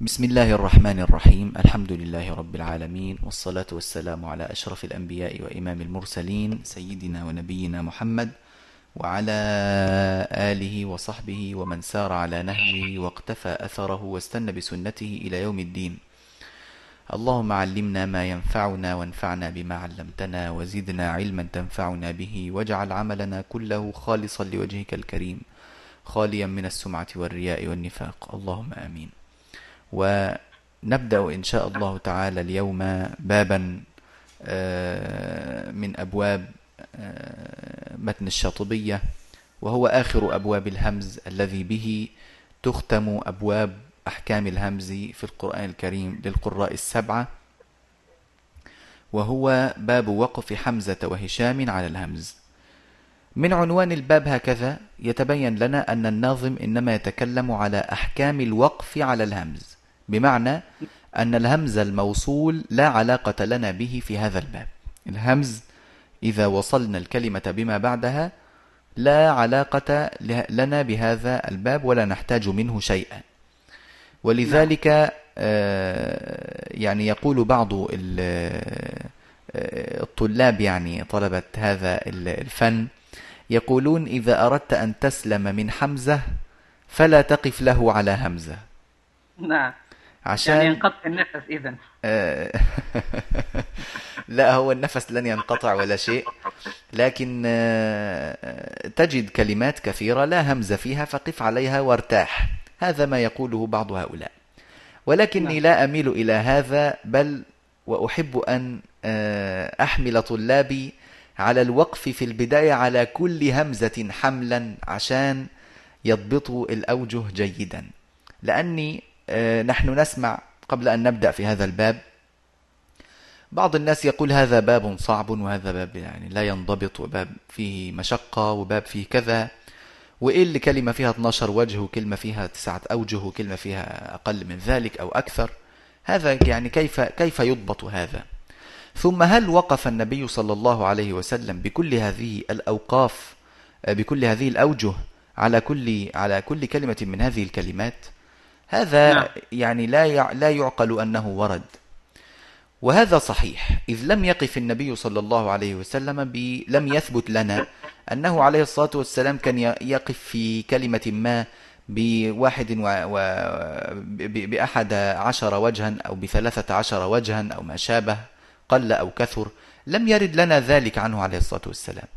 بسم الله الرحمن الرحيم. الحمد لله رب العالمين. والصلاة والسلام على أشرف الأنبياء وإمام المرسلين سيدنا ونبينا محمد وعلى آله وصحبه ومن سار على نهجه واقتفى أثره واستنى بسنته إلى يوم الدين. اللهم علمنا ما ينفعنا وانفعنا بما علمتنا وزدنا علما تنفعنا به واجعل عملنا كله خالصا لوجهك الكريم خاليا من السمعة والرياء والنفاق. اللهم آمين. ونبدأ إن شاء الله تعالى اليوم بابا آه، من أبواب آه، متن الشاطبية وهو آخر أبواب الهمز الذي به تختم أبواب أحكام الهمز في القرآن الكريم للقراء السبعة وهو باب وقف حمزة وهشام على الهمز. من عنوان الباب هكذا يتبين لنا أن الناظم إنما يتكلم على أحكام الوقف على الهمز. بمعنى أن الهمز الموصول لا علاقة لنا به في هذا الباب. الهمز إذا وصلنا الكلمة بما بعدها لا علاقة لنا بهذا الباب ولا نحتاج منه شيئا. ولذلك آه، يعني يقول بعض آه، الطلاب يعني طلبة هذا الفن يقولون إذا أردت أن تسلم من حمزة فلا تقف له على همزة. نعم. عشان يعني ينقطع النفس إذا آه، لا هو النفس لن ينقطع ولا شيء. لكن آه، تجد كلمات كثيرة لا همزة فيها فقف عليها وارتاح. هذا ما يقوله بعض هؤلاء. ولكني نعم. لا أميل إلى هذا بل وأحب أن آه، أحمل طلابي على الوقف في البداية على كل همزة حملا عشان يضبطوا الأوجه جيدا. لأني نحن نسمع قبل أن نبدأ في هذا الباب. بعض الناس يقول هذا باب صعب وهذا باب يعني لا ينضبط وباب فيه مشقة وباب فيه كذا. وإيه اللي كلمة فيها 12 وجه وكلمة فيها تسعة أوجه وكلمة فيها أقل من ذلك أو أكثر؟ هذا يعني كيف كيف يضبط هذا؟ ثم هل وقف النبي صلى الله عليه وسلم بكل هذه الأوقاف آه، بكل هذه الأوجه على كل على كل كلمة من هذه الكلمات؟ هذا نعم. يعني لا لا يعقل أنه ورد. وهذا صحيح إذ لم يقف النبي صلى الله عليه وسلم ب... لم يثبت لنا أنه عليه الصلاة والسلام كان يقف في كلمة ما بواحد و... و... ب... بأحد عشر وجها أو بثلاثة عشر وجها أو ما شابه قل أو كثر لم يرد لنا ذلك عنه عليه الصلاة والسلام.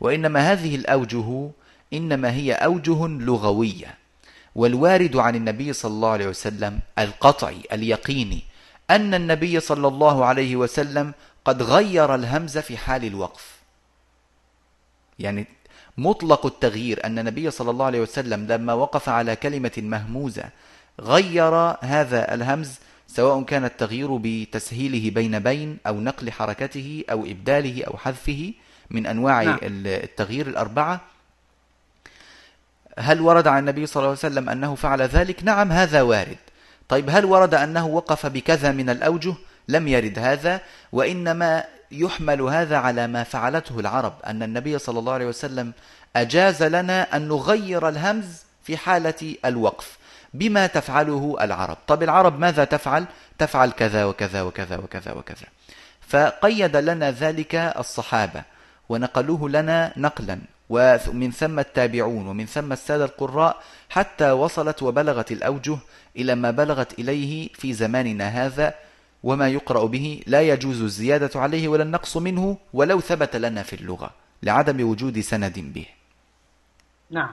وإنما هذه الأوجه إنما هي أوجه لغوية. والوارد عن النبي صلى الله عليه وسلم القطعي اليقيني أن النبي صلى الله عليه وسلم قد غير الهمزة في حال الوقف يعني مطلق التغيير أن النبي صلى الله عليه وسلم لما وقف على كلمة مهموزة غير هذا الهمز سواء كان التغيير بتسهيله بين بين أو نقل حركته أو إبداله أو حذفه من أنواع نعم. التغيير الأربعة هل ورد عن النبي صلى الله عليه وسلم أنه فعل ذلك؟ نعم هذا وارد طيب هل ورد أنه وقف بكذا من الأوجه؟ لم يرد هذا وإنما يحمل هذا على ما فعلته العرب أن النبي صلى الله عليه وسلم أجاز لنا أن نغير الهمز في حالة الوقف بما تفعله العرب طب العرب ماذا تفعل؟ تفعل كذا وكذا وكذا وكذا وكذا فقيد لنا ذلك الصحابة ونقلوه لنا نقلا ومن ثم التابعون ومن ثم السادة القراء حتى وصلت وبلغت الأوجه إلى ما بلغت إليه في زماننا هذا وما يقرأ به لا يجوز الزيادة عليه ولا النقص منه ولو ثبت لنا في اللغة لعدم وجود سند به. نعم.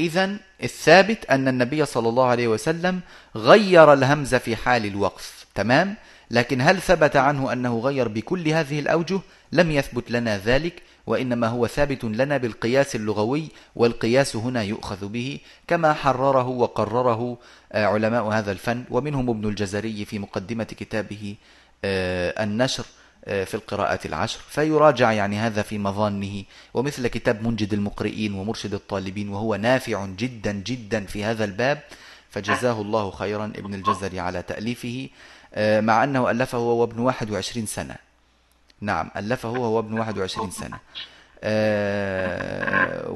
إذا الثابت أن النبي صلى الله عليه وسلم غير الهمز في حال الوقف تمام؟ لكن هل ثبت عنه أنه غير بكل هذه الأوجه؟ لم يثبت لنا ذلك وإنما هو ثابت لنا بالقياس اللغوي والقياس هنا يؤخذ به كما حرره وقرره آه، علماء هذا الفن ومنهم ابن الجزري في مقدمة كتابه آه، النشر آه، في القراءات العشر. فيراجع يعني هذا في مظانه ومثل كتاب منجد المقرئين ومرشد الطالبين وهو نافع جدا جدا في هذا الباب فجزاه الله خيرا ابن الجزري على تأليفه مع أنه ألفه هو ابن 21 سنة. نعم ألفه هو ابن 21 سنة. آه،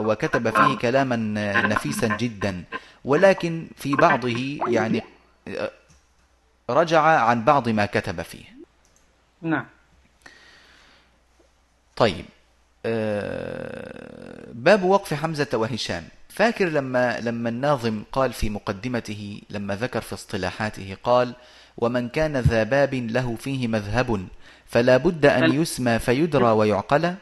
وكتب فيه كلاما نفيسا جدا ولكن في بعضه يعني رجع عن بعض ما كتب فيه. نعم. طيب آه، باب وقف حمزة وهشام. فاكر لما لما الناظم قال في مقدمته لما ذكر في اصطلاحاته قال ومن كان ذا باب له فيه مذهب فلا بد أن يسمى فيدرى ويعقل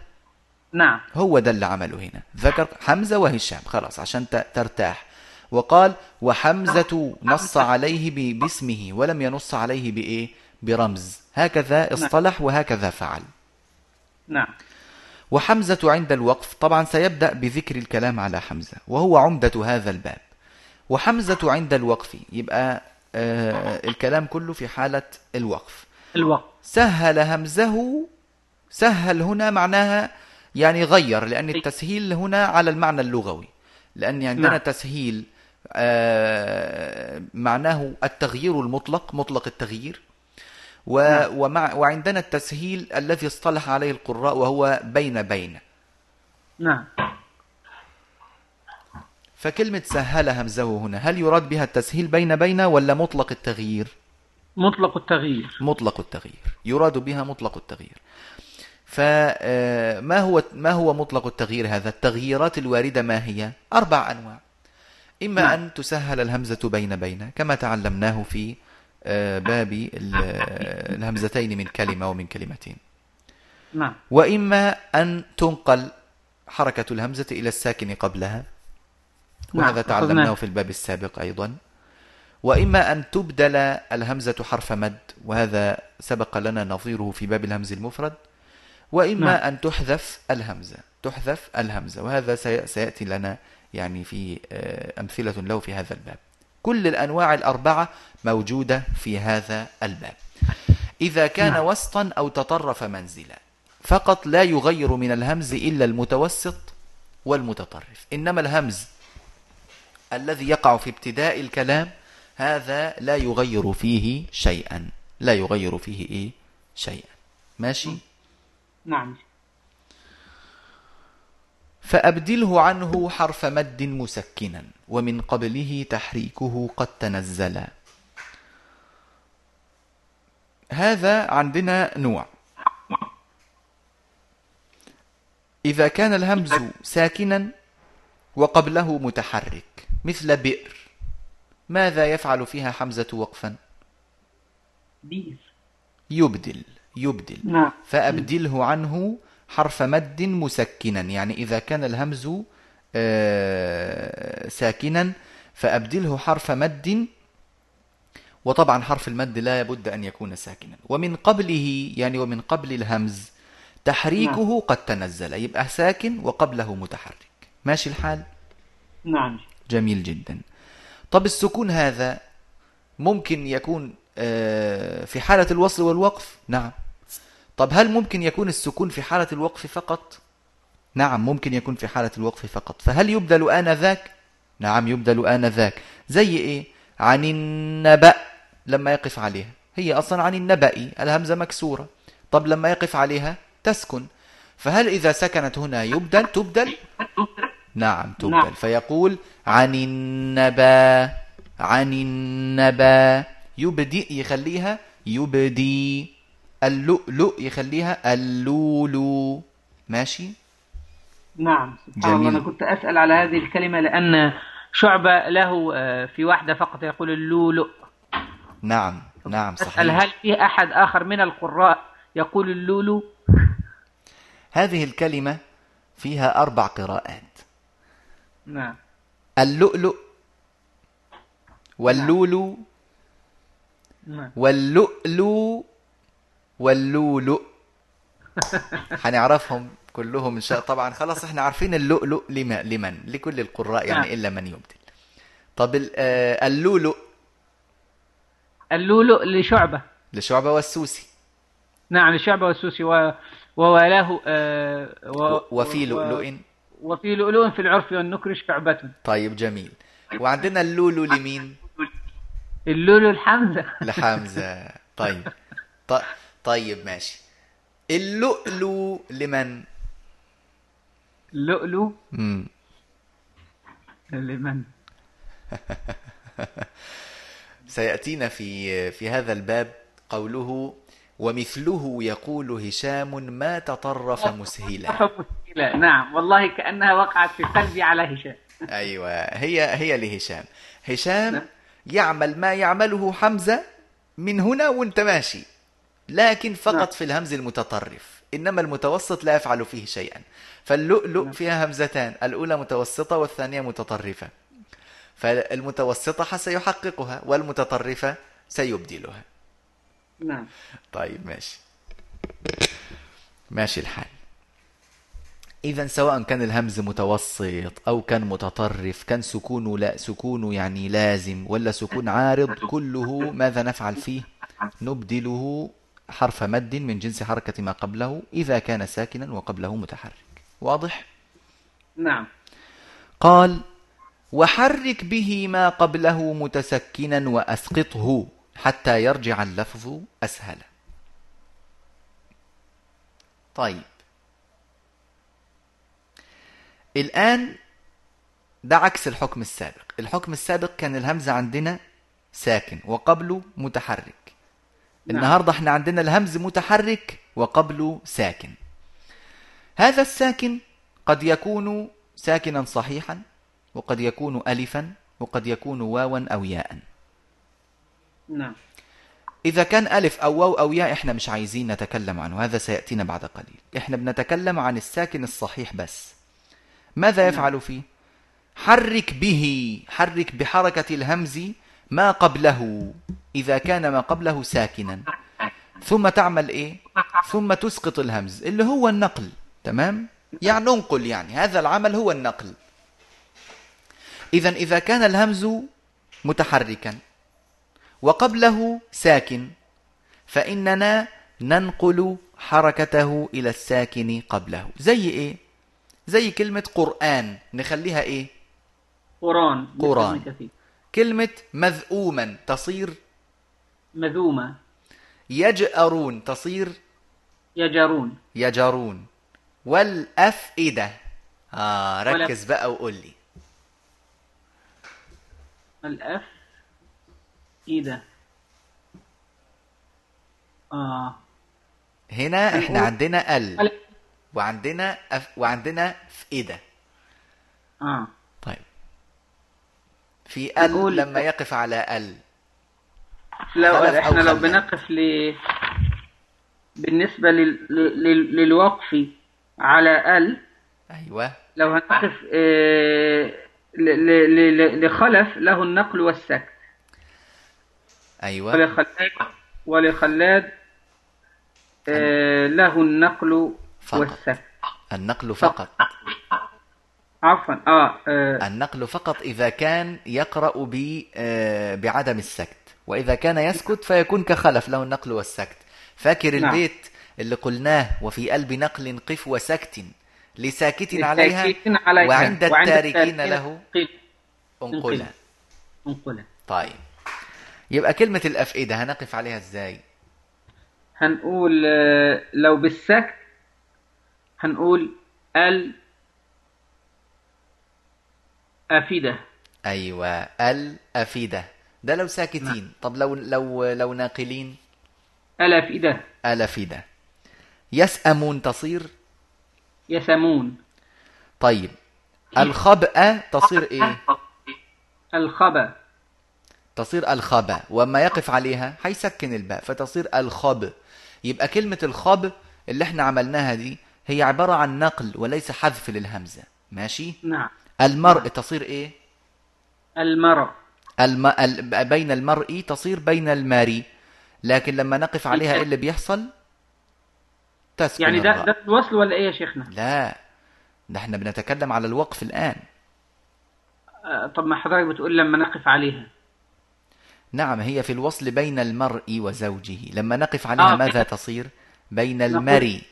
نعم. هو ده اللي عمله هنا. ذكر حمزة وهشام خلاص عشان ترتاح. وقال وحمزة نص عليه باسمه ولم ينص عليه بإيه؟ برمز. هكذا. اصطلح وهكذا فعل. نعم. وحمزة عند الوقف طبعا سيبدأ بذكر الكلام على حمزة وهو عمدة هذا الباب. وحمزة عند الوقف يبقى آه الكلام كله في حالة الوقف. الوقف. سهل همزه سهل هنا معناها يعني غير لأن التسهيل هنا على المعنى اللغوي. لأن عندنا نعم. تسهيل آه معناه التغيير المطلق مطلق التغيير. و نعم. ومع وعندنا التسهيل الذي اصطلح عليه القراء وهو بين بين. نعم. فكلمة سهل همزة هنا. هل يراد بها التسهيل بين بين ولا مطلق التغيير؟ مطلق التغيير. مطلق التغيير. يراد بها مطلق التغيير. فما آه، هو ما هو مطلق التغيير هذا؟ التغييرات الواردة ما هي؟ أربع أنواع. إما نعم. أن تسهل الهمزة بين بين كما تعلمناه في باب الهمزتين من كلمة ومن كلمتين. نعم. وإما أن تنقل حركة الهمزة إلى الساكن قبلها نعم. وهذا تعلمناه في الباب السابق أيضا. وإما أن تبدل الهمزة حرف مد وهذا سبق لنا نظيره في باب الهمز المفرد. وإما نعم. أن تحذف الهمزة تحذف الهمزة وهذا سيأتي لنا يعني في آه، أمثلة له في هذا الباب. كل الأنواع الأربعة موجودة في هذا الباب. إذا كان نعم. وسطا أو تطرف منزلا فقط لا يغير من الهمز إلا المتوسط والمتطرف. إنما الهمز الذي يقع في ابتداء الكلام هذا لا يغير فيه شيئا. لا يغير فيه إيه؟ شيئا. ماشي؟ نعم. فأبدله عنه حرف مد مسكنا ومن قبله تحريكه قد تنزل. هذا عندنا نوع. إذا كان الهمز ساكنا وقبله متحرك مثل بئر ماذا يفعل فيها حمزة وقفا؟ بئر. يبدل يبدل. نعم. فأبدله عنه حرف مد مسكنا. يعني إذا كان الهمز آه، ساكنا فأبدله حرف مد. وطبعا حرف المد لا بد أن يكون ساكنا. ومن قبله يعني ومن قبل الهمز تحريكه نعم. قد تنزل. يبقى ساكن وقبله متحرك. ماشي الحال؟ نعم. جميل جدا. طب السكون هذا ممكن يكون آه، في حالة الوصل والوقف؟ نعم. طب هل ممكن يكون السكون في حالة الوقف فقط؟ نعم ممكن يكون في حالة الوقف فقط. فهل يبدل آنذاك؟ نعم يبدل آنذاك. زي إيه؟ عن النبأ لما يقف عليها. هي أصلا عن النبأ الهمزة مكسورة. طب لما يقف عليها تسكن. فهل إذا سكنت هنا يبدل؟ تبدل؟ نعم تبدل. نعم. فيقول عن النبأ عن النبأ. يبدي يخليها يبدي. اللؤلؤ يخليها اللولو. ماشي؟ نعم سبحان الله. أنا كنت أسأل على هذه الكلمة لأن شعبة له آه، في واحدة فقط يقول اللولؤ نعم نعم صحيح. أسأل هل في أحد آخر من القراء يقول اللولو؟ هذه الكلمة فيها أربع قراءات. نعم. اللؤلؤ واللولو نعم. واللؤلؤ واللؤلؤ. هنعرفهم كلهم إن شاء طبعا خلاص إحنا عارفين اللؤلؤ لما لمن؟ لكل القراء يعني نعم. إلا من يبدل. طب آه، اللؤلؤ. اللؤلؤ لشعبة. لشعبة والسوسي. نعم لشعبة والسوسي. و... ووالاه آه و... وفي لؤلؤ. وفي لؤلؤ في العرف والنكر شعبة طيب جميل. وعندنا اللولو لمين؟ اللولو الحمزة. لحمزة. طيب طيب. ماشي. اللؤلؤ لمن؟ اللؤلؤ امم لمن؟ سيأتينا في في هذا الباب قوله ومثله يقول هشام ما تطرف مسهلا. نعم والله كأنها وقعت في قلبي على هشام. أيوة هي هي لهشام. هشام نعم. يعمل ما يعمله حمزة من هنا وانت ماشي. لكن فقط نعم. في الهمز المتطرف. إنما المتوسط لا يفعل فيه شيئا. فاللؤلؤ نعم. فيها همزتان. الأولى متوسطة والثانية متطرفة. فالمتوسطة سيحققها والمتطرفة سيبدلها. نعم. طيب ماشي. ماشي الحال. إذا سواء كان الهمز متوسط أو كان متطرف كان سكونه لا سكونه يعني لازم ولا سكون عارض كله ماذا نفعل فيه؟ نبدله حرف مد من جنس حركة ما قبله إذا كان ساكنا وقبله متحرك. واضح؟ نعم. قال وحرك به ما قبله متسكنا وأسقطه حتى يرجع اللفظ أسهل. طيب. الآن ده عكس الحكم السابق. الحكم السابق كان الهمزة عندنا ساكن وقبله متحرك. نعم. النهاردة إحنا عندنا الهمز متحرك وقبله ساكن. هذا الساكن قد يكون ساكنا صحيحا وقد يكون ألفا وقد يكون واوا أو ياء. نعم. إذا كان ألف أو واو أو ياء إحنا مش عايزين نتكلم عنه هذا سيأتينا بعد قليل. إحنا بنتكلم عن الساكن الصحيح بس. ماذا نعم. يفعل فيه؟ حرك به حرك بحركة الهمز ما قبله إذا كان ما قبله ساكنا. ثم تعمل إيه؟ ثم تسقط الهمز اللي هو النقل تمام؟ يعني ننقل يعني هذا العمل هو النقل. إذا إذا كان الهمز متحركا وقبله ساكن فإننا ننقل حركته إلى الساكن قبله. زي إيه؟ زي كلمة قرآن نخليها إيه؟ قرآن. قرآن. كلمة مذؤوما تصير؟ مذومة يجأرون تصير؟ يجرون. يجرون. والأفئدة. آه ركز بقى وقول لي. الأف إذا آه. هنا إحنا عندنا ال وعندنا أف وعندنا فئدة. آه. في ال لما يقف على ال لو إحنا لو بنقف ل بالنسبة لل... لل... للوقف على ال أيوه. لو هنقف آه... ل... لخلف له النقل والسكت. أيوة. ولخلاد ولخلاد آه له النقل فقط. والسكت. النقل فقط. عفوا. آه, آه. النقل فقط إذا كان يقرأ ب آه بعدم السكت. وإذا كان يسكت فيكون كخلف له النقل والسكت. فاكر نعم. البيت اللي قلناه وفي قلب نقل قف وسكت لساكت عليها, عليها. وعند التاركين له انقلا انقلا طيب. يبقى كلمة الأفئدة هنقف عليها إزاي؟ هنقول لو بالسكت هنقول ال أفيدة. أيوة الأفيدة. ده لو ساكتين. نعم. طب لو لو لو ناقلين؟ الأفئدة الأفئدة يسأمون تصير؟ يسمون طيب. الخبأ تصير إيه؟ الخبأ. تصير الخبأ. وما يقف عليها هيسكن الباء فتصير الخب يبقى كلمة الخب اللي إحنا عملناها دي هي عبارة عن نقل وليس حذف للهمزة. ماشي؟ نعم. المرء. تصير إيه؟ المرء. الم... ال... بين المرء تصير بين الماري. لكن لما نقف عليها إيه اللي بيحصل؟ تسكن يعني ده ده الوصل ولا إيه يا شيخنا؟ لا ده إحنا بنتكلم على الوقف الآن. آه، طب ما حضرتك بتقول لما نقف عليها. نعم هي في الوصل بين المرء وزوجه. لما نقف عليها آه ماذا تصير؟ بين المري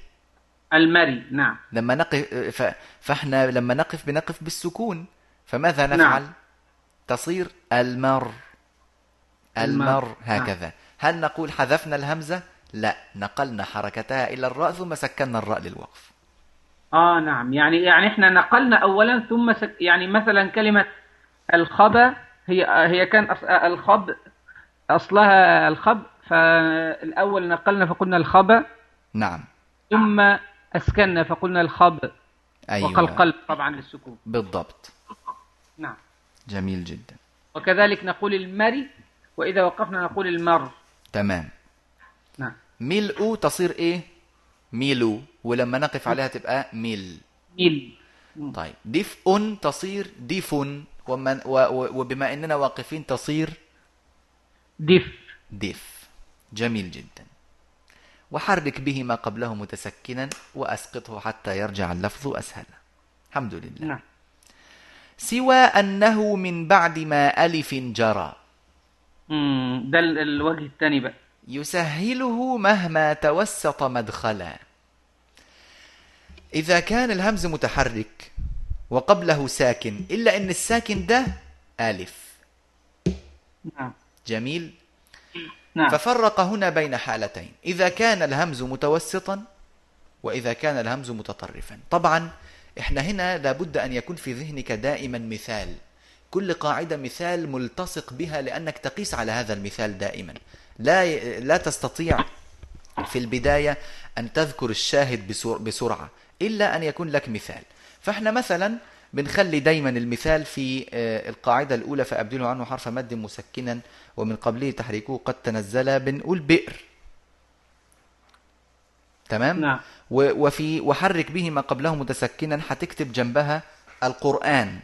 المري نعم. لما نقف ف... فاحنا لما نقف بنقف بالسكون. فماذا نعم. نفعل؟ نعم. تصير المر. المر نعم. هكذا. نعم. هل نقول حذفنا الهمزة؟ لا. نقلنا حركتها إلى الراء ثم سكننا الراء للوقف. آه نعم. يعني يعني إحنا نقلنا أولا ثم سك يعني مثلا كلمة الخبا هي هي كان الخب أصلها الخب فالأول نقلنا فقلنا الخب. نعم. ثم أسكننا فقلنا الخب أيوة. وقلقل طبعا للسكون. بالضبط. نعم. جميل جدا. وكذلك نقول المري وإذا وقفنا نقول المر. تمام. نعم. ملء تصير إيه؟ ميلو ولما نقف عليها تبقى ميل. ميل. طيب. دفء تصير و- وبما إننا واقفين تصير دف. دف. جميل جدا. وحرك به ما قبله متسكنا وأسقطه حتى يرجع اللفظ أسهل. الحمد لله. نعم. سوى أنه من بعد ما ألف جرى. مم، ده ال- الوجه الثاني بقى. يسهله مهما توسط مدخلا. إذا كان الهمز متحرك وقبله ساكن إلا أن الساكن ده ألف. نعم. جميل. نعم. ففرق هنا بين حالتين. إذا كان الهمز متوسطا وإذا كان الهمز متطرفا. طبعا إحنا هنا لابد أن يكون في ذهنك دائما مثال. كل قاعدة مثال ملتصق بها لأنك تقيس على هذا المثال دائما. لا لا تستطيع في البداية أن تذكر الشاهد بسر- بسرعة إلا أن يكون لك مثال. فإحنا مثلا بنخلي دايما المثال في آه، القاعدة الأولى فأبدله عنه حرف مد مسكنا. ومن قبله تحريكه قد تنزل بنقول بئر. تمام؟ نعم. وفي وحرك به ما قبله متسكنا هتكتب جنبها القرآن.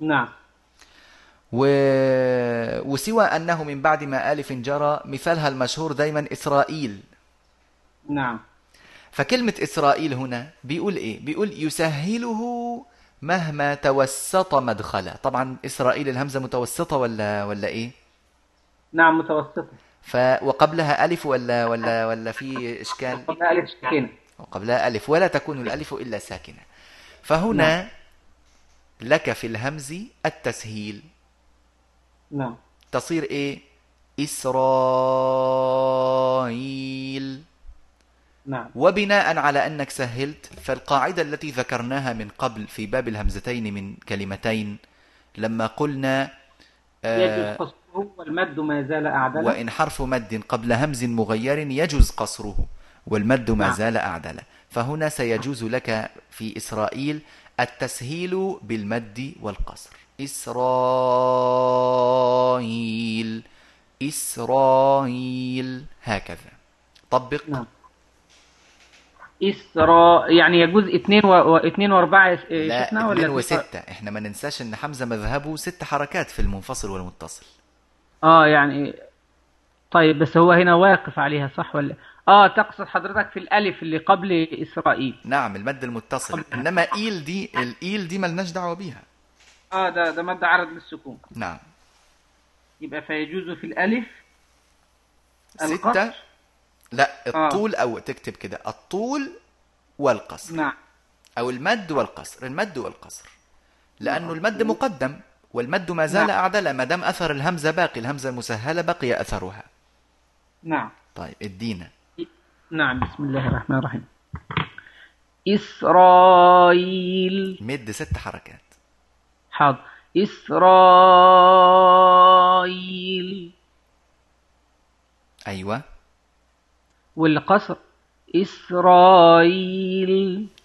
نعم. و... وسوى أنه من بعد ما ألف جرى مثالها المشهور دايما إسرائيل. نعم. فكلمة إسرائيل هنا بيقول إيه؟ بيقول يسهله مهما توسط مدخلا. طبعا إسرائيل الهمزة متوسطة ولا ولا إيه؟ نعم متوسطة. ف... وقبلها ألف ولا ولا ولا في إشكال؟ قبل ألف سكينة وقبلها ألف ولا تكون الألف إلا ساكنة. فهنا لك في الهمز التسهيل. نعم. تصير إيه؟ إسرائيل. نعم. وبناء على أنك سهلت فالقاعدة التي ذكرناها من قبل في باب الهمزتين من كلمتين لما قلنا يجوز آه قصره والمد ما زال أعدله؟ وإن حرف مد قبل همز مغير يجوز قصره والمد ما نعم. زال أعدل. فهنا سيجوز لك في إسرائيل التسهيل بالمد والقصر. إسرائيل إسرائيل هكذا. طبق. نعم. إسراء يعني يجوز اثنين و... واثنين وأربعة يا لا اثنين وستة. إحنا ما ننساش إن حمزة مذهبه ست حركات في المنفصل والمتصل. آه يعني طيب بس هو هنا واقف عليها صح ولا؟ آه تقصد حضرتك في الألف اللي قبل إسرائيل. نعم المد المتصل. إنما إيل دي الإيل دي ملناش دعوة بيها. آه ده ده مد عرض للسكون. نعم. يبقى فيجوز في الألف ستة. لا الطول أو تكتب كده الطول والقصر. نعم. أو المد والقصر المد والقصر. لأنه المد مقدم. والمد ما زال نعم. أعدل ما دام أثر الهمزة باقي الهمزة المسهلة بقي أثرها. نعم. طيب ادينا نعم بسم الله الرحمن الرحيم. إسرائيل. مد ست حركات. حاضر. إسرائيل. أيوه. والقصر. إسرائيل.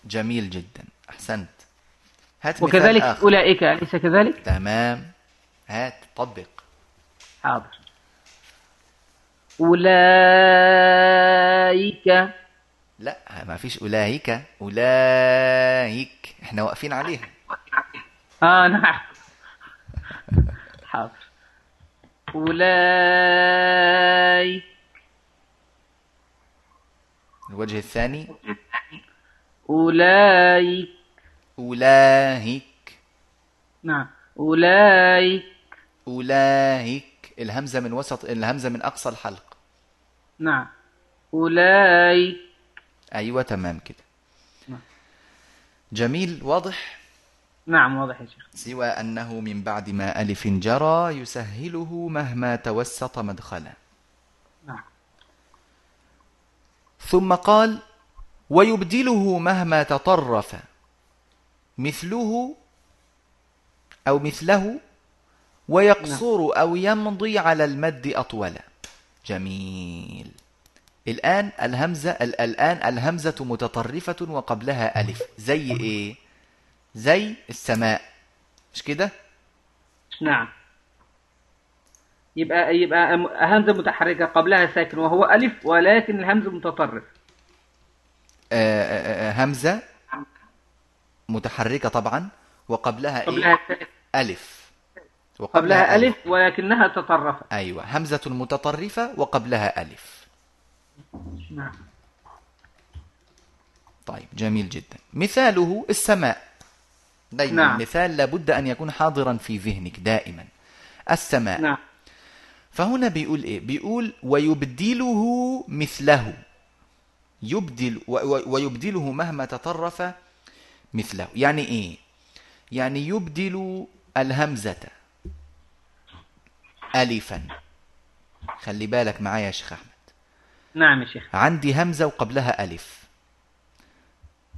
جميل جدا. أحسنت. هات وكذلك آخر. أولئك أليس كذلك؟ تمام. هات طبق. حاضر. أولئك. لا ما فيش أولئك. أولئك. إحنا واقفين عليها آه نعم حاضر. أولئك. الوجه الثاني. أولئك. أولئك. نعم. أولئك. أولئك. الهمزة من وسط الهمزة من أقصى الحلق. نعم. أولئك. أيوه تمام كده. نعم. جميل واضح؟ نعم واضح يا شيخ. سوى أنه من بعد ما ألف جرى يسهله مهما توسط مدخلا. نعم. ثم قال ويبدله مهما تطرف. مثله أو مثله ويقصر نعم. أو يمضي على المد أطول. جميل. الآن الهمزة الآن الهمزة متطرفة وقبلها ألف. زي إيه؟ زي السماء. مش كده؟ نعم. يبقى يبقى همزة متحركة قبلها ساكن وهو ألف ولكن الهمزة متطرف آه، آه، آه، همزة متحركة طبعا وقبلها قبلها إيه؟ ألف. وقبلها قبلها ألف ولكنها تطرفت. أيوة. همزة متطرفة وقبلها ألف. نعم. طيب جميل جدا. مثاله السماء. دائما نعم. مثال لابد أن يكون حاضرا في ذهنك دائما. السماء. نعم. فهنا بيقول إيه؟ بيقول ويبدله مثله. يبدل ويبدله مهما تطرف مثله. يعني إيه؟ يعني يبدل الهمزة ألفا. خلي بالك معايا يا شيخ أحمد. نعم يا شيخ. عندي همزة وقبلها ألف.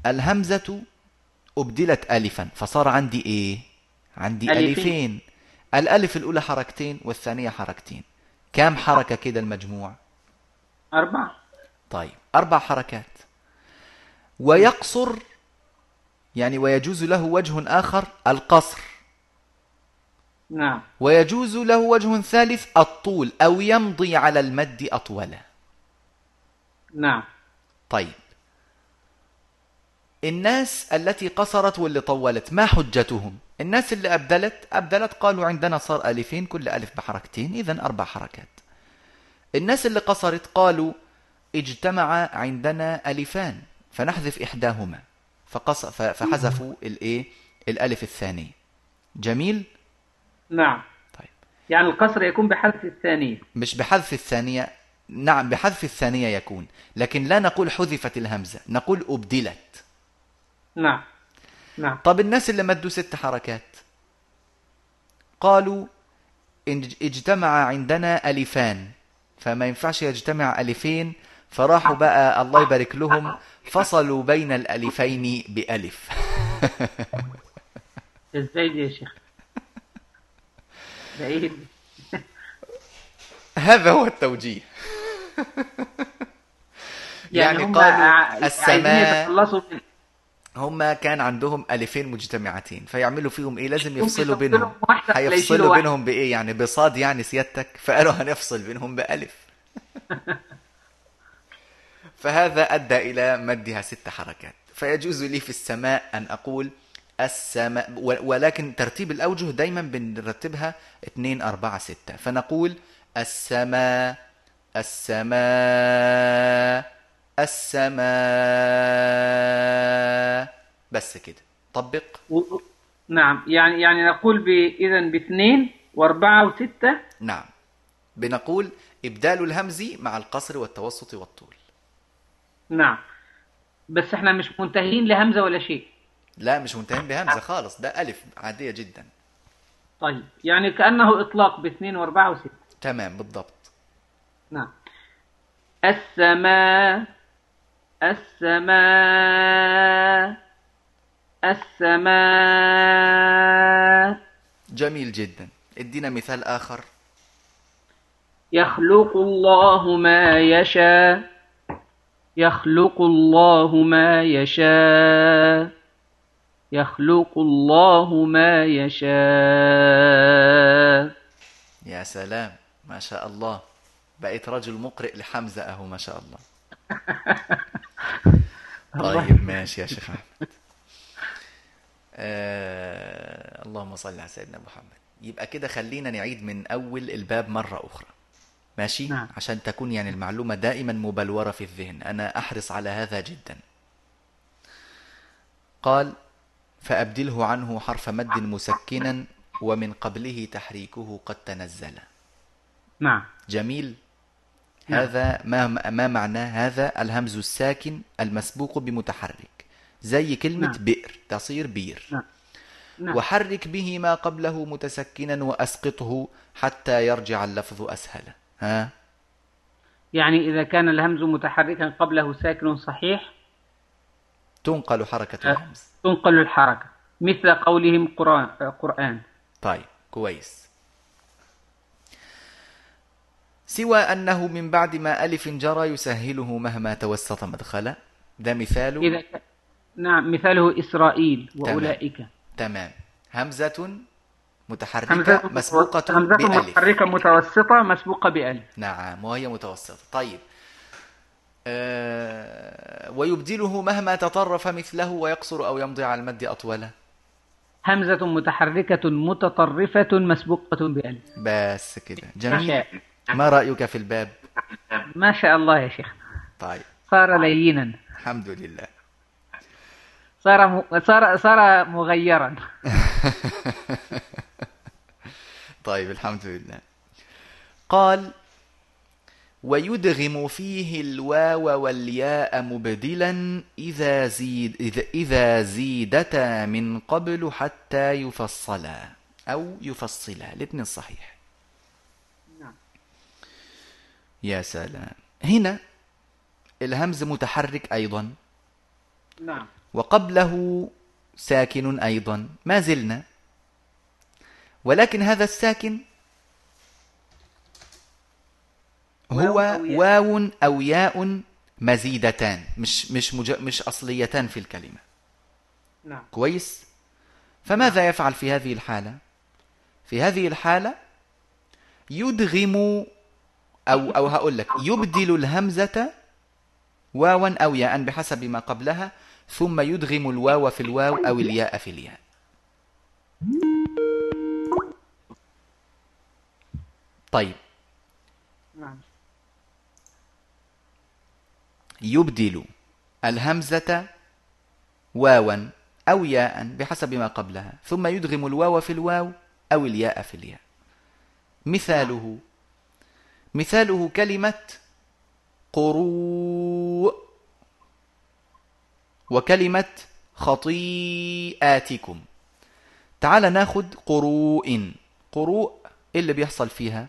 الهمزة أبدلت ألفا فصار عندي إيه؟ عندي ألفين, ألفين. الألف الأولى حركتين والثانية حركتين. كام حركة كده المجموع؟ أربعة. طيب أربع حركات. ويقصر يعني ويجوز له وجه آخر القصر. نعم. ويجوز له وجه ثالث الطول أو يمضي على المد أطولا. نعم. طيب. الناس التي قصرت واللي طولت ما حجتهم؟ الناس اللي أبدلت أبدلت قالوا عندنا صار ألفين كل ألف بحركتين إذا أربع حركات. الناس اللي قصرت قالوا اجتمع عندنا ألفان فنحذف إحداهما. فقص فحذفوا الإيه؟ الألف الثانية. جميل؟ نعم. طيب. يعني القصر يكون بحذف الثانية. مش بحذف الثانية نعم بحذف الثانية يكون. لكن لا نقول حذفت الهمزة نقول أبدلت. نعم. نعم. طب الناس اللي مدوا ست حركات؟ قالوا اجتمع عندنا ألفان. فما ينفعش يجتمع ألفين. فراحوا بقى الله يبارك لهم. فصلوا بين الألفين بألف. إزاي دي يا شيخ؟ هذا هو التوجيه. يعني, يعني قالوا السماء هم كان عندهم ألفين مجتمعتين. فيعملوا فيهم إيه؟ لازم يفصلوا بينهم. هيفصلوا بينهم بإيه؟ يعني بصاد يعني سيادتك. فقالوا هنفصل بينهم بألف. فهذا أدى إلى مدها ست حركات. فيجوز لي في السماء أن أقول السماء ولكن ترتيب الأوجه دايما بنرتبها 2 4 6 فنقول السماء السماء السماء. بس كده. طبق. و... نعم. يعني يعني نقول ب... إذا باثنين وأربعة وستة. نعم. بنقول إبدال الهمز مع القصر والتوسط والطول. نعم. بس إحنا مش منتهين لهمزة ولا شيء. لا مش منتهين بهمزة خالص. ده ألف عادية جدا. طيب يعني كأنه إطلاق باثنين وأربعة وستة. تمام بالضبط. نعم. السماء السماء السماء. جميل جدا. ادينا مثال آخر. يخلق الله ما يشاء. يخلق الله ما يشاء. يخلق الله ما يشاء. يا سلام ما شاء الله. بقيت رجل مقرئ لحمزة أهو ما شاء الله. طيب ماشي يا شيخ أحمد. آه اللهم صل على سيدنا محمد. يبقى كده خلينا نعيد من أول الباب مرة أخرى. ماشي نعم. عشان تكون يعني المعلومة دائما مبلورة في الذهن أنا أحرص على هذا جدا قال فأبدله عنه حرف مد مسكنا ومن قبله تحريكه قد تنزل نعم جميل نعم. هذا ما ما معناه هذا الهمز الساكن المسبوق بمتحرك زي كلمة نعم. بئر تصير بير نعم. نعم. وحرك به ما قبله متسكنا وأسقطه حتى يرجع اللفظ أسهل ها؟ يعني إذا كان الهمز متحركا قبله ساكن صحيح؟ تنقل حركة أه، الهمز. تنقل الحركة. مثل قولهم قرآن, طيب كويس. سوى أنه من بعد ما ألف جرى يسهله مهما توسط مدخلا ده مثاله إذا ك... نعم مثاله إسرائيل وأولئك. تمام, تمام. همزة متحركة مسبوقة همزة بألف. متحركة متوسطة مسبوقة بألف. نعم وهي متوسطة. طيب. أه ويبدله مهما تطرف مثله ويقصر أو يمضي على المد أطولا همزة متحركة متطرفة مسبوقة بألف. بس كده. جميل. ما رأيك في الباب؟ ما شاء الله يا شيخ. طيب. صار لينا. الحمد لله. صار م... صار صار مغيرا. طيب الحمد لله. قال ويدغم فيه الواو والياء مبدلا إذا, زيد إذا, إذا زيدتا من قبل حتى يفصلا أو يفصلا. الاثنين صحيح. نعم. يا سلام. هنا الهمز متحرك أيضا. نعم. وقبله ساكن أيضا. ما زلنا؟ ولكن هذا الساكن هو واو أو ياء مزيدتان مش مش مج... مش أصليتان في الكلمة. نعم. كويس؟ فماذا يفعل في هذه الحالة؟ في هذه الحالة يدغم أو أو هقول لك يبدل الهمزة واوا أو ياء بحسب ما قبلها ثم يدغم الواو في الواو أو الياء في الياء. طيب. نعم. يبدل الهمزة واوا أو ياء بحسب ما قبلها ثم يدغم الواو في الواو أو الياء في الياء. مثاله مثاله كلمة قروء وكلمة خطيئاتكم. تعال ناخد قروء. قروء إيه اللي بيحصل فيها؟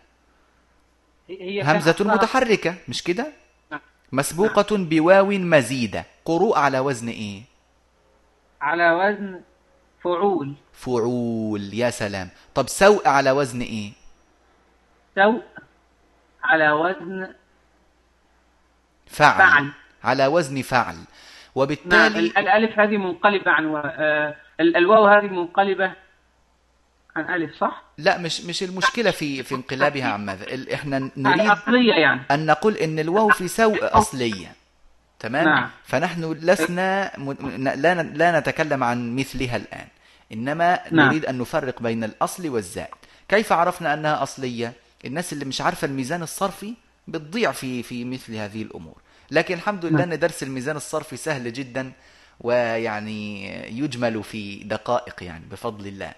هي همزة متحركة مش كده؟ نعم. مسبوقة بواو مزيدة. قروء على وزن إيه؟ على وزن فعول. فعول يا سلام. طب سوء على وزن إيه؟ سوء على وزن فعل, فعل. على وزن فعل. وبالتالي نعم الألف هذه منقلبة عن و... آه الواو هذه منقلبة عن ألف صح؟ لا مش مش المشكلة في في انقلابها عن ماذا إحنا نريد أصلية يعني أن نقول إن الواو في سوء أصلية تمام؟ نعم. فنحن لسنا. لا لا نتكلم عن مثلها الآن إنما نعم. نريد أن نفرق بين الأصل والزائد كيف عرفنا أنها أصلية؟ الناس اللي مش عارفة الميزان الصرفي بتضيع في في مثل هذه الأمور لكن الحمد لله نعم. أن درس الميزان الصرفي سهل جدا ويعني يجمل في دقائق يعني بفضل الله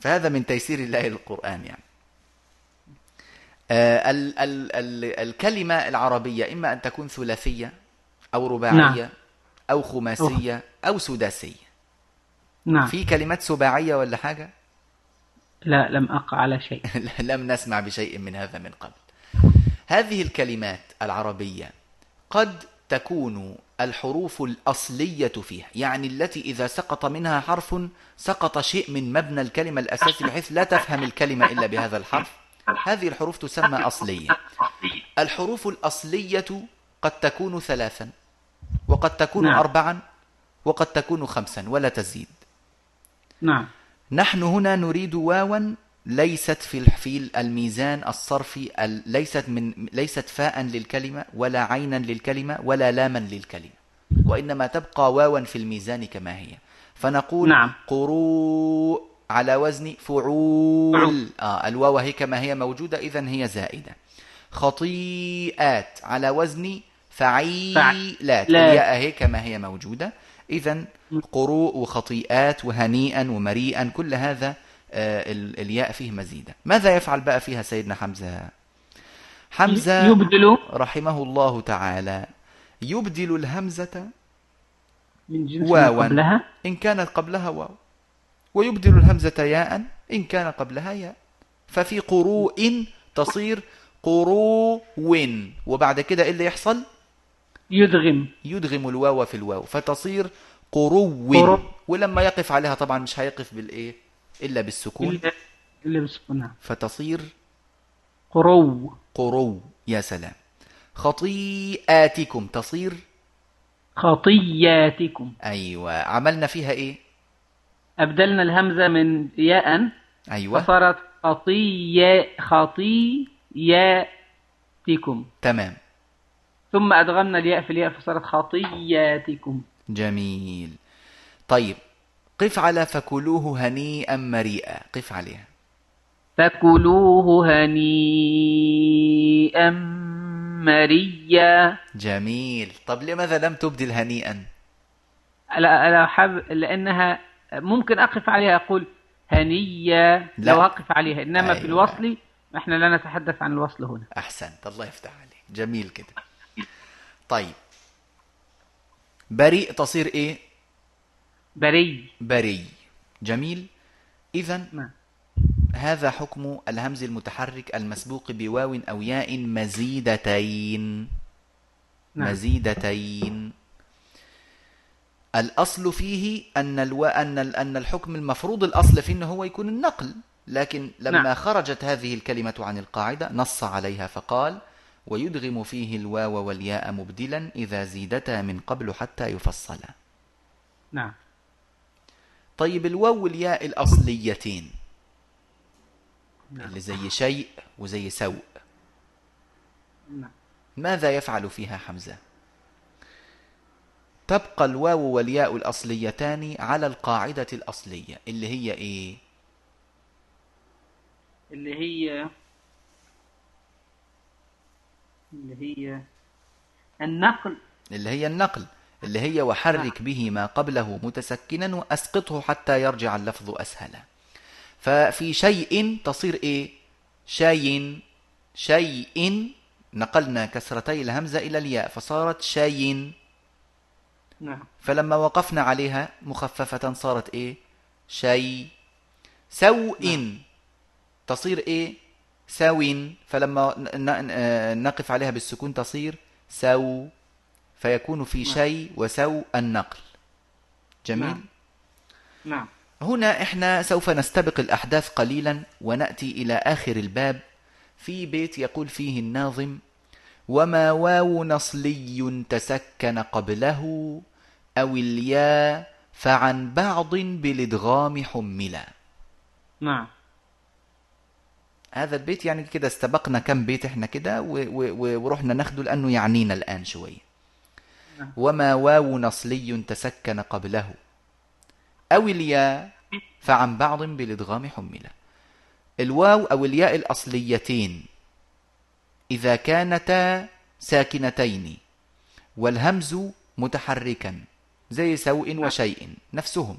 فهذا من تيسير الله للقرآن يعني. آه ال ال ال الكلمة العربية إما أن تكون ثلاثية أو رباعية نعم. أو خماسية أو سداسية. نعم. في كلمات سباعية ولا حاجة؟ لا لم أقع على شيء. لم نسمع بشيء من هذا من قبل. هذه الكلمات العربية قد تكون الحروف الأصلية فيها يعني التي إذا سقط منها حرف سقط شيء من مبنى الكلمة الأساسي بحيث لا تفهم الكلمة إلا بهذا الحرف. هذه الحروف تسمى أصلية. الحروف الأصلية قد تكون ثلاثا وقد تكون نعم. أربعا وقد تكون خمسا ولا تزيد. نعم. نحن هنا نريد واوا ليست في في الميزان الصرفي ليست من ليست فاء للكلمة ولا عينا للكلمة ولا لاما للكلمة وإنما تبقى واوا في الميزان كما هي. فنقول نعم. قروء على وزن فعول. آه الواو هي كما هي موجودة إذا هي زائدة. خطيئات على وزن فعيلات الياء هي كما هي موجودة. إذا قروء وخطيئات وهنيئا ومريئا كل هذا الياء فيه مزيدة ماذا يفعل بقى فيها سيدنا حمزة؟ حمزة يبدل رحمه الله تعالى. يبدل الهمزة من جنس واوا. قبلها. إن كانت قبلها واو. ويبدل الهمزة ياء إن كان قبلها ياء. ففي قروء تصير قرو وبعد كده إيه اللي يحصل؟ يدغم. يدغم الواو في الواو. فتصير قرو. ولما يقف عليها طبعا مش هيقف بالإيه؟ إلا بالسكون. إلا بالسكون نعم. فتصير قرو قرو يا سلام. خطيئاتكم تصير؟ خطياتكم أيوة. عملنا فيها إيه؟ أبدلنا الهمزة من ياء أيوة. فصارت خطية خطياتكم تمام. ثم أدغمنا الياء في الياء فصارت خطياتكم جميل. طيب قف على فكلوه هنيئا مريئا. قف عليها. فكلوه هنيئا مريا جميل. طب لماذا لم تبدل هنيئا؟ لا لا حب لأنها ممكن أقف عليها أقول هنية لا. لو أقف عليها إنما أيوة. في الوصل إحنا لا نتحدث عن الوصل هنا. أحسنت. الله يفتح عليك. جميل كده. طيب. بريء تصير إيه؟ بري. بري. جميل. إذا نعم. هذا حكم الهمز المتحرك المسبوق بواو أو ياء مزيدتين. نعم. مزيدتين. الأصل فيه أن ألو... أن ال- أن الحكم المفروض الأصل فيه أنه هو يكون النقل. لكن لما نعم. خرجت هذه الكلمة عن القاعدة نص عليها فقال ويدغم فيه الواو والياء مبدلا إذا زيدتا من قبل حتى يفصلا. نعم. طيب الواو والياء الأصليتين. اللي زي شيء وزي سوء. نعم. ماذا يفعل فيها حمزة؟ تبقى الواو والياء الأصليتان على القاعدة الأصلية اللي هي إيه؟ اللي هي اللي هي النقل. اللي هي النقل. اللي هي وحرك به ما قبله متسكنا وأسقطه حتى يرجع اللفظ أسهلا ففي شيء تصير إيه؟ شيء شيء. نقلنا كسرتي الهمزة إلى الياء فصارت شيء. نعم. فلما وقفنا عليها مخففة صارت إيه؟ شيء. سوء تصير إيه؟ سو فلما نقف عليها بالسكون تصير سو فيكون في نعم. شيء وسو النقل جميل نعم. نعم هنا إحنا سوف نستبق الأحداث قليلا ونأتي إلى آخر الباب في بيت يقول فيه الناظم وما واو اصلي تسكن قبله أو الياء فعن بعض بالإدغام حملا نعم هذا البيت يعني كده استبقنا كم بيت إحنا كده ورحنا ناخده لأنه يعنينا الآن شوية نعم. وما واو نصلي تسكن قبله. أو الياء فعن بعض بالإدغام حملة الواو أو الياء الأصليتين. إذا كانتا ساكنتين. والهمز متحركا. زي سوء وشيء. نفسهم.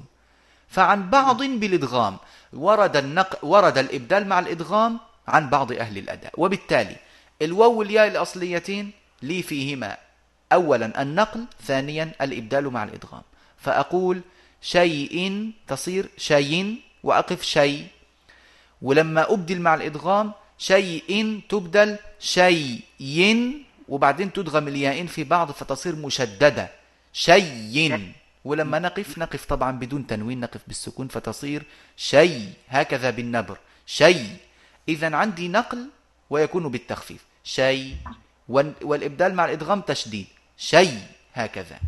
فعن بعض بالإدغام. ورد النق... ورد الإبدال مع الإدغام عن بعض أهل الأداء. وبالتالي الواو والياء الأصليتين لي فيهما. أولا النقل ثانيا الإبدال مع الإدغام. فأقول شيء تصير شيء وأقف شيء. ولما أبدل مع الإدغام شيء تبدل شيء وبعدين تدغم الياءين في بعض فتصير مشددة. شيء. ولما نقف نقف طبعا بدون تنوين نقف بالسكون فتصير شيء. هكذا بالنبر. شيء. إذا عندي نقل ويكون بالتخفيف. شيء. وال- والإبدال مع الإدغام تشديد. شيء هكذا.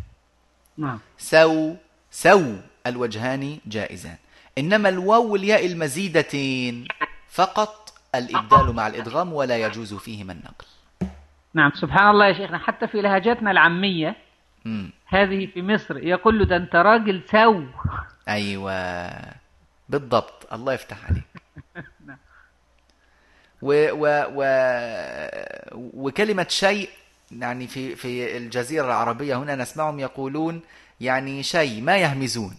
نعم. سو سو الوجهان جائزان. إنما الواو والياء المزيدتين فقط الإبدال مع الإدغام ولا يجوز فيهما النقل. نعم سبحان الله يا شيخنا. حتى في لهجتنا العامية. هذه في مصر يقول له ده أنت راجل سو. أيوة. بالضبط. الله يفتح عليك. و و و وكلمة شيء يعني في في الجزيرة العربية هنا نسمعهم يقولون يعني شيء ما يهمزون.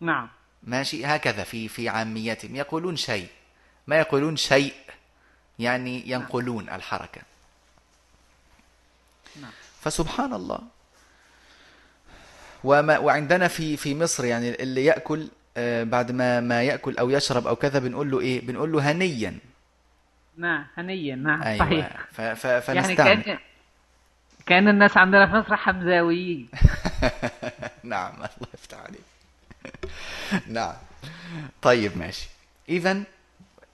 نعم. ماشي؟ هكذا في في عاميتهم. يقولون شيء. ما يقولون شيء يعني ينقلون الحركة. نعم. فسبحان الله. وما وعندنا في في مصر يعني اللي يأكل آه، بعد ما ما يأكل أو يشرب أو كذا بنقول له إيه؟ بنقول له هنيا. نعم هنيا. نعم أيوة. صحيح. ف ف يعني فنستعمل. كان الناس عندنا في مصر حمزاويين. نعم الله يفتح عليك. نعم. طيب ماشي. إذا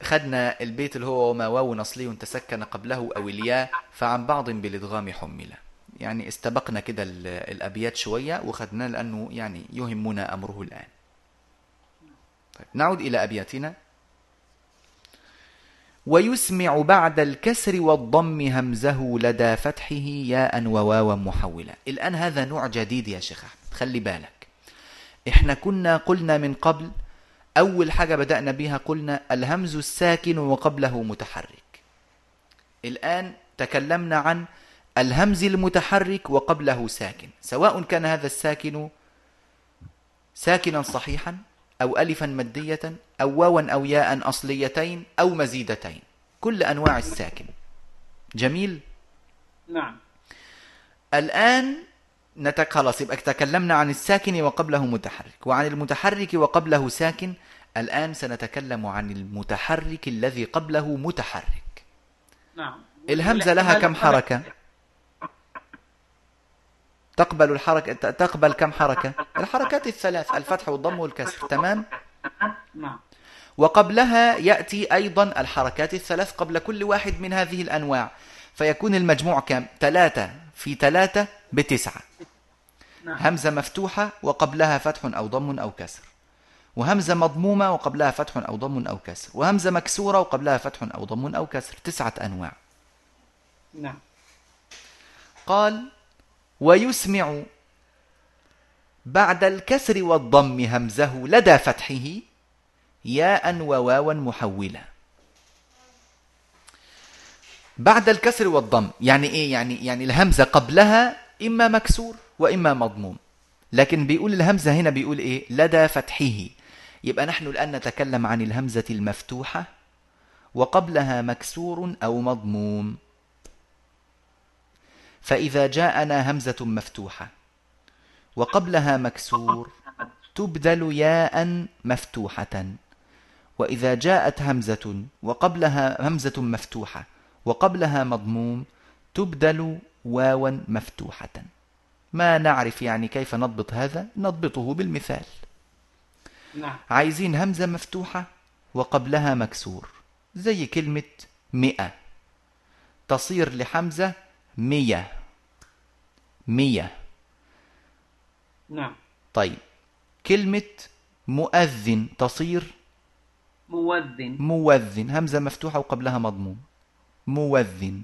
خدنا البيت اللي هو وما واو أصلي تسكن قبله أو الياء فعن بعض بالإدغام حملة يعني استبقنا كده الأبيات شوية وخدناه لأنه يعني يهمنا أمره الآن. طيب نعود إلى أبياتنا. ويسمع بعد الكسر والضم همزه لدى فتحه ياء وواوا محولة الآن هذا نوع جديد يا شيخ أحمد خلي بالك. إحنا كنا قلنا من قبل أول حاجة بدأنا بها قلنا الهمز الساكن وقبله متحرك. الآن تكلمنا عن الهمز المتحرك وقبله ساكن. سواء كان هذا الساكن ساكنا صحيحا أو ألفا مدية أو واوا أو ياء أصليتين أو مزيدتين. كل أنواع الساكن. جميل؟ نعم. الآن نتك خلاص يبقى تكلمنا عن الساكن وقبله متحرك. وعن المتحرك وقبله ساكن الآن سنتكلم عن المتحرك الذي قبله متحرك. نعم. الهمزة لها كم حركة؟ تقبل الحركة تقبل كم حركة؟ الحركات الثلاث الفتح والضم والكسر تمام؟ نعم. وقبلها يأتي أيضا الحركات الثلاث قبل كل واحد من هذه الأنواع فيكون المجموع كم؟ ثلاثة في ثلاثة بتسعة. نعم. همزة مفتوحة وقبلها فتح أو ضم أو كسر. وهمزة مضمومة وقبلها فتح أو ضم أو كسر. وهمزة مكسورة وقبلها فتح أو ضم أو كسر. تسعة أنواع. نعم. قال ويسمع بعد الكسر والضم همزه لدى فتحه ياء وواوا محولة بعد الكسر والضم يعني إيه؟ يعني يعني الهمزة قبلها إما مكسور وإما مضموم. لكن بيقول الهمزة هنا بيقول إيه؟ لدى فتحه. يبقى نحن الآن نتكلم عن الهمزة المفتوحة وقبلها مكسور أو مضموم. فإذا جاءنا همزة مفتوحة وقبلها مكسور تبدل ياء مفتوحة وإذا جاءت همزة وقبلها همزة مفتوحة وقبلها مضموم تبدل واوا مفتوحة. ما نعرف يعني كيف نضبط هذا؟ نضبطه بالمثال. نعم. عايزين همزة مفتوحة وقبلها مكسور. زي كلمة مئة. تصير لحمزة مية. مية. نعم. طيب. كلمة مؤذن تصير؟ موذن موذن همزة مفتوحة وقبلها مضموم. موذن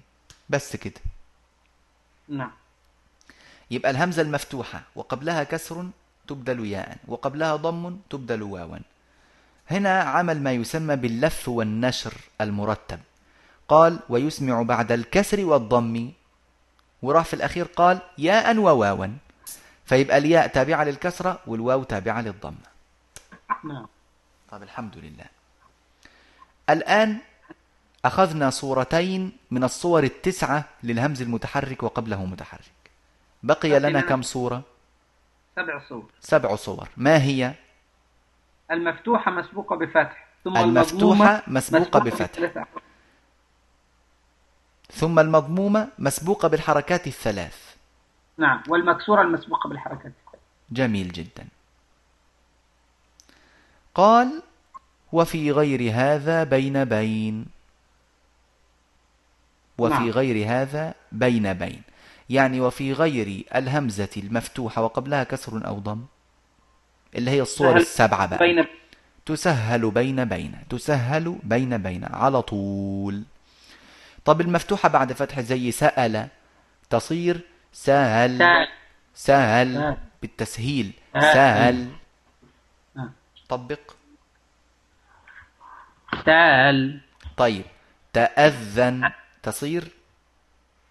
بس كده. نعم. يبقى الهمزة المفتوحة. وقبلها كسر تبدل ياء. وقبلها ضم تبدل واوا. هنا عمل ما يسمى باللف والنشر المرتب. قال ويسمع بعد الكسر والضم وراح في الأخير قال ياء وواوا. فيبقى الياء تابعة للكسرة والواو تابعة للضمة. نعم. طيب الحمد لله. الآن أخذنا صورتين من الصور التسعة للهمز المتحرك وقبله متحرك. بقي لنا كم صورة؟ سبع صور. سبع صور. ما هي؟ المفتوحة مسبوقة بفتح ثم المفتوحة مسبوقة بفتح. ثم المضمومة مسبوقة بالحركات الثلاث. نعم والمكسورة المسبوقة بالحركات الثلاث. جميل جدا. قال وفي غير هذا بين بين. وفي نعم. غير هذا بين بين. يعني وفي غير الهمزة المفتوحة وقبلها كسر أو ضم اللي هي الصور السبعة بقى. بين تسهل بين بين. تسهل بين بين على طول. طب المفتوحة بعد فتح زي سأل تصير سهل سهل. بالتسهيل سهل. طبق. سهل. طيب تأذن تصير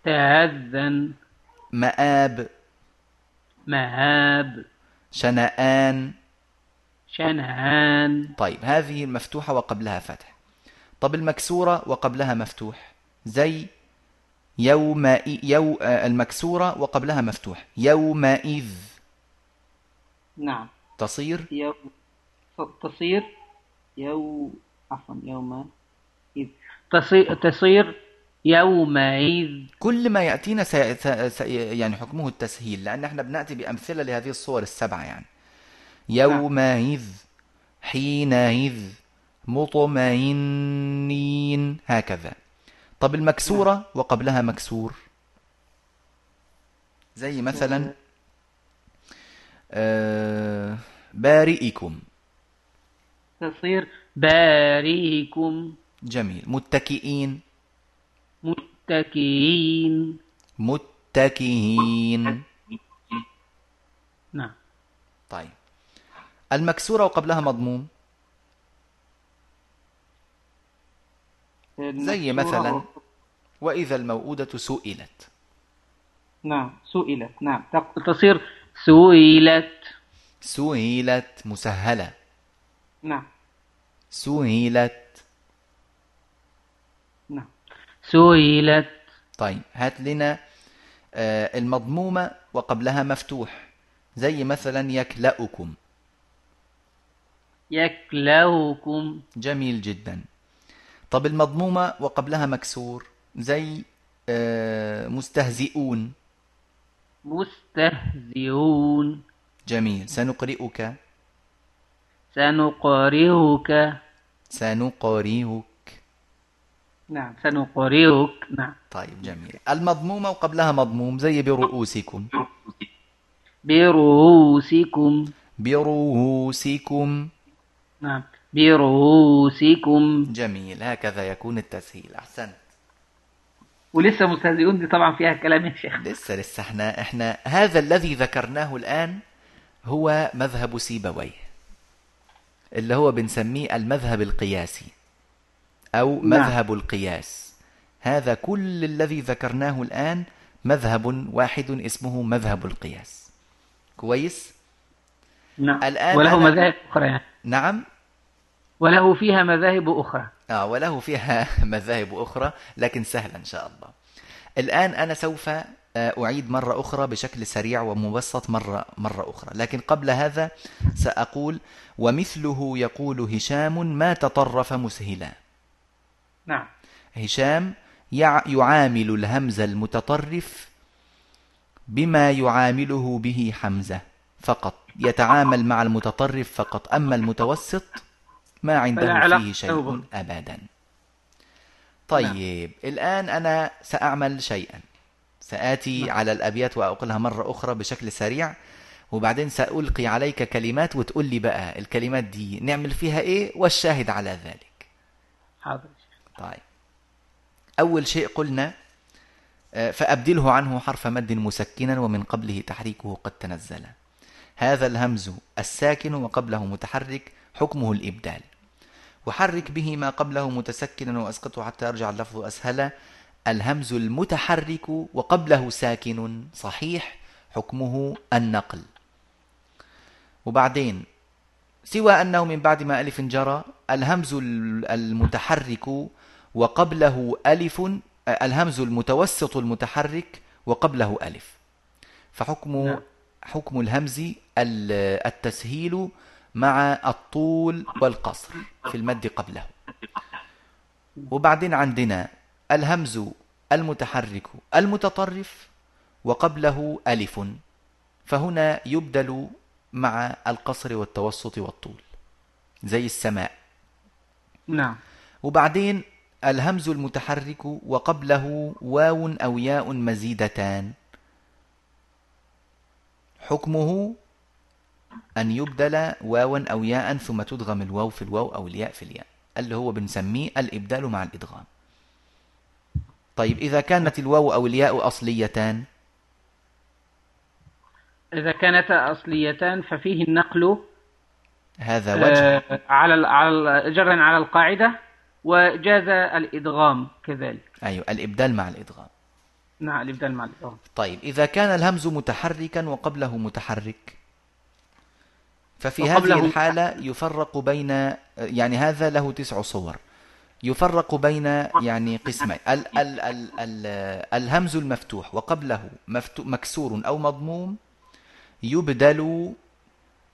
تأذن. مآب. مآب. شنآن. شنآن. طيب هذه المفتوحة وقبلها فتح. طب المكسورة وقبلها مفتوح. زي يوم يو المكسورة وقبلها مفتوح. يومئذ. نعم. تصير. يو تصير. يو عفوا يوم إذ تصير تصير يومئذ. كل ما يأتينا سي... سي... يعني حكمه التسهيل لأن إحنا بنأتي بأمثلة لهذه الصور السبعة يعني. يومئذ حينئذ مطمئنين هكذا. طب المكسورة وقبلها مكسور. زي مثلا آه بارئكم. تصير بارئكم. جميل. متكئين. متكئين. متكئين. نعم. طيب. المكسورة وقبلها مضموم. زي مثلا وإذا الموءودة سئلت. نعم سئلت. نعم. تصير سئلت. سئلت مسهلة. نعم. سئلت. نعم. سئلت. طيب هات لنا آه، المضمومة وقبلها مفتوح. زي مثلا يكلأكم. يكلأكم. جميل جدا. طب المضمومة وقبلها مكسور. زي آه، مستهزئون. مستهزئون. جميل. سنقرئك. سنقرئك. سنقرئك. نعم سنقرئك. نعم. طيب جميل. المضمومة وقبلها مضموم زي برؤوسكم. برؤوسكم. برؤوسكم. نعم. برؤوسكم. جميل. هكذا يكون التسهيل. أحسنت. ولسه مستهزئون دي طبعا فيها كلام يا شيخ لسه لسه إحنا إحنا هذا الذي ذكرناه الآن هو مذهب سيبويه اللي هو بنسميه المذهب القياسي أو نعم. مذهب القياس هذا كل الذي ذكرناه الآن مذهب واحد اسمه مذهب القياس كويس؟ نعم الآن وله مذاهب أخرى يعني. نعم وله فيها مذاهب أخرى آه وله فيها مذاهب أخرى لكن سهلة إن شاء الله. الآن أنا سوف آه، أعيد مرة أخرى بشكل سريع ومبسط مرة, مرة أخرى. لكن قبل هذا سأقول ومثله يقول هشام ما تطرف مسهلا. نعم. هشام يعامل الهمز المتطرف بما يعامله به حمزة فقط. يتعامل مع المتطرف فقط. أما المتوسط ما عنده فيه شيء أبدا. طيب نعم. الآن أنا سأعمل شيئا. سآتي نعم. على الأبيات وأقولها مرة أخرى بشكل سريع وبعدين سألقي عليك كلمات وتقول لي بقى الكلمات دي نعمل فيها إيه والشاهد على ذلك. حاضر. طيب. أول شيء قلنا آه، فأبدله عنه حرف مد مسكنا ومن قبله تحريكه قد تنزل. هذا الهمز الساكن وقبله متحرك حكمه الإبدال. وحرك به ما قبله متسكنا وأسقطه حتى يرجع اللفظ أسهل. الهمز المتحرك وقبله ساكن صحيح. حكمه النقل. وبعدين سوى أنه من بعد ما ألف جرى الهمز المتحرك وقبله ألف الهمز المتوسط المتحرك وقبله ألف. فحكم نعم. حكم الهمز التسهيل مع الطول والقصر في المد قبله. وبعدين عندنا الهمز المتحرك المتطرف وقبله ألف فهنا يبدل مع القصر والتوسط والطول زي السماء. نعم. وبعدين الهمز المتحرك وقبله واو أو ياء مزيدتان. حكمه أن يبدل واوا أو ياء ثم تدغم الواو في الواو أو الياء في الياء اللي هو بنسميه الإبدال مع الإدغام. طيب إذا كانت الواو أو الياء أصليتان؟ إذا كانتا أصليتان ففيه النقل هذا وجه. آه على على جرا على القاعدة وجاز الإدغام كذلك. أيوة الإبدال مع الإدغام. نعم الإبدال مع الإدغام. طيب إذا كان الهمز متحركا وقبله متحرك؟ ففي هذه الحالة يفرق بين يعني هذا له تسع صور. يفرق بين يعني قسمين. ال ال ال ال الهمز المفتوح وقبله مكسور أو مضموم يبدل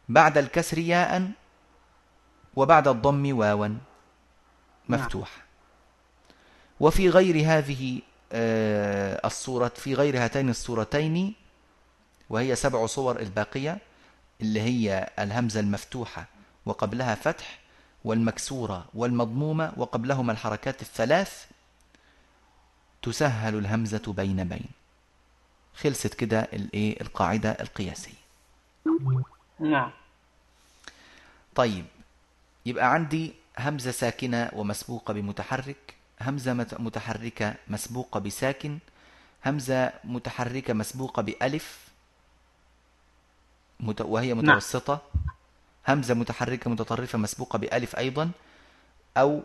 بعد الكسر ياء وبعد الضم واوا مفتوح. وفي غير هذه آه، الصورة في غير هاتين الصورتين وهي سبع صور الباقية اللي هي الهمزة المفتوحة وقبلها فتح والمكسورة والمضمومة وقبلهما الحركات الثلاث تسهل الهمزة بين بين. خلصت كده الايه القاعدة القياسية. نعم. طيب يبقى عندي همزة ساكنة ومسبوقة بمتحرك همزة متحركة مسبوقة بساكن همزة متحركة مسبوقة بألف وهي نعم. متوسطة همزة متحركة متطرفة مسبوقة بألف أيضا أو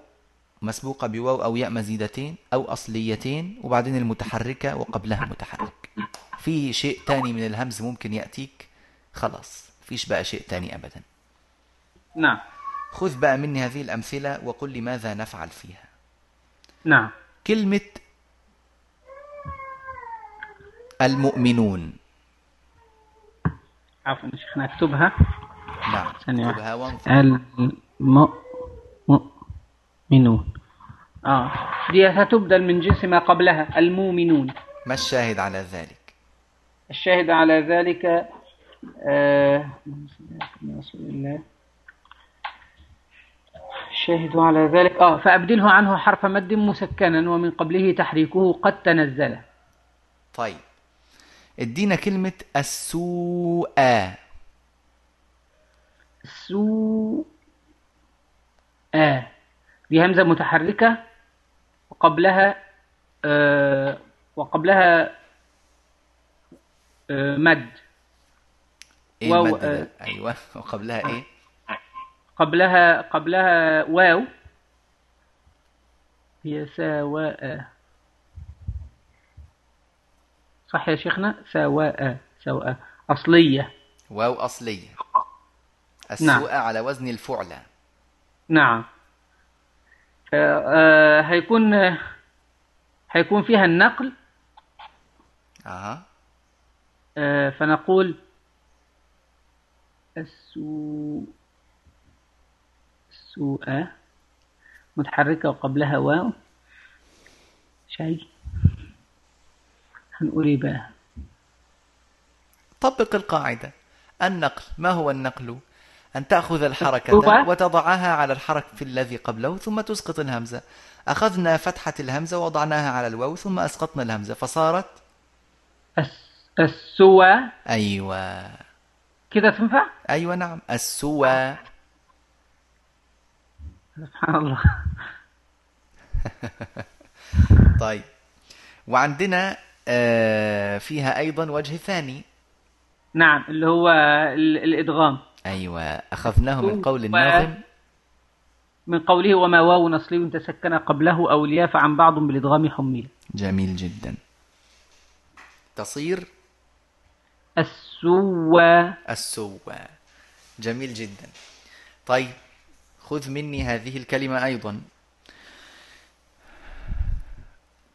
مسبوقة بواو أو ياء مزيدتين أو أصليتين وبعدين المتحركة وقبلها متحرك. في شيء تاني من الهمز ممكن يأتيك؟ خلاص فيش بقى شيء تاني أبدا. نعم. خذ بقى مني هذه الأمثلة وقل لي ماذا نفعل فيها. نعم. كلمة المؤمنون. عفوا شيخنا اكتبها. نعم. اكتبها وانظر المؤمنون. آه. دي هتبدل من جنس ما قبلها المؤمنون. ما الشاهد على ذلك؟ الشاهد على ذلك آه الشاهد على ذلك آه فأبدله عنه حرف مد مسكنا ومن قبله تحريكه قد تنزل. طيب. ادينا كلمة السوء. سوء دي همزة متحركة. وقبلها آه وقبلها آه مد. إيه واو المد آه. أيوه. وقبلها إيه؟ قبلها قبلها واو. هي سواء صح يا شيخنا؟ سواء سواء. أصلية. واو أصلية. السوء نعم. على وزن الفعلى نعم. آه هيكون هيكون فيها النقل. أه. آه فنقول السوء السوء متحركة وقبلها واو. شيء. بقى طبق القاعدة. النقل. ما هو النقل؟ أن تأخذ الحركة وتضعها على الحرف في الذي قبله ثم تسقط الهمزة. أخذنا فتحة الهمزة ووضعناها على الواو ثم أسقطنا الهمزة. فصارت؟ السوى. أيوة. كده تنفع؟ أيوة نعم. السوى. سبحان الله. طيب. وعندنا فيها أيضا وجه ثاني. نعم اللي هو الإدغام. أيوة أخذناه من قول الناظم. من قوله وما واو نصلي تسكن قبله أو الياف عن بعض بالإدغام حميل. جميل جدا. تصير؟ السوى. السوى. جميل جدا. طيب خذ مني هذه الكلمة أيضا.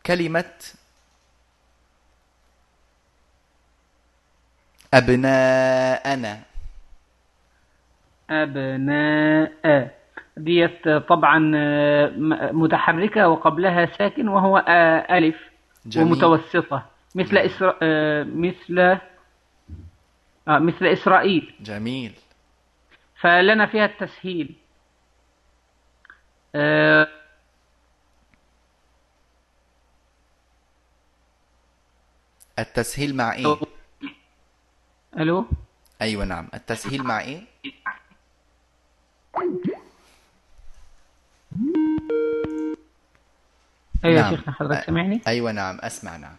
كلمة أبناءنا. أبناء. ديت طبعا آه، متحركة وقبلها ساكن وهو آه، ألف جميل. ومتوسطة. مثل إسرا... آه، مثل مثل إسرائيل. جميل. فلنا فيها التسهيل. التسهيل مع إيه؟ ألو؟ أيوه نعم. التسهيل مع إيه؟ أيوه نعم. شيخنا حضرتك سامعني أيوه نعم. أسمع نعم.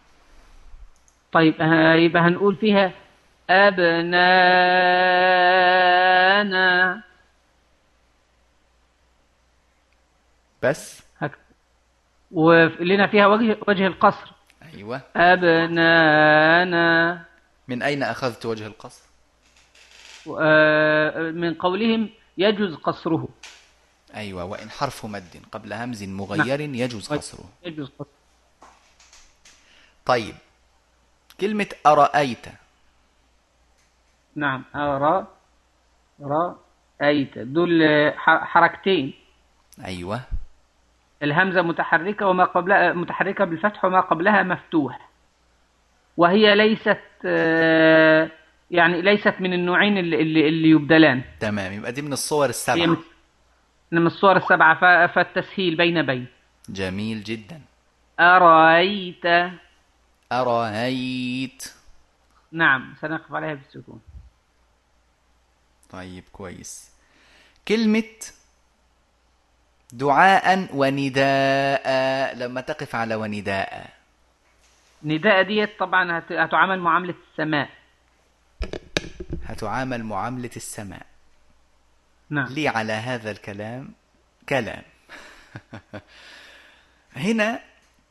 طيب يبقى هنقول فيها ابنانا بس. هك... ولنا فيها وجه وجه القصر. أيوه. ابنانا من أين أخذت وجه القصر؟ آه، من قولهم يجوز قصره. أيوة وإن حرف مد قبل همز مغير نعم. يجوز قصره. يجوز قصره. طيب كلمة أرأيت. نعم أرى رأيت. دول حركتين. أيوة. الهمزة متحركة وما قبلها متحركة بالفتح وما قبلها مفتوح. وهي ليست آه، يعني ليست من النوعين اللي, اللي, اللي يبدلان. تمام. يبقى دي من الصور السبعة. من الصور السبعة. ف- فالتسهيل بين بين. جميل جدا. أرأيت؟ أرأيت. نعم سنقف عليها بالسكون. طيب كويس. كلمة دعاء ونداء. لما تقف على ونداء. نداء ديت طبعا هت- هتعامل معاملة السماء. هتعامل معاملة السماء. نعم. لي على هذا الكلام كلام. هنا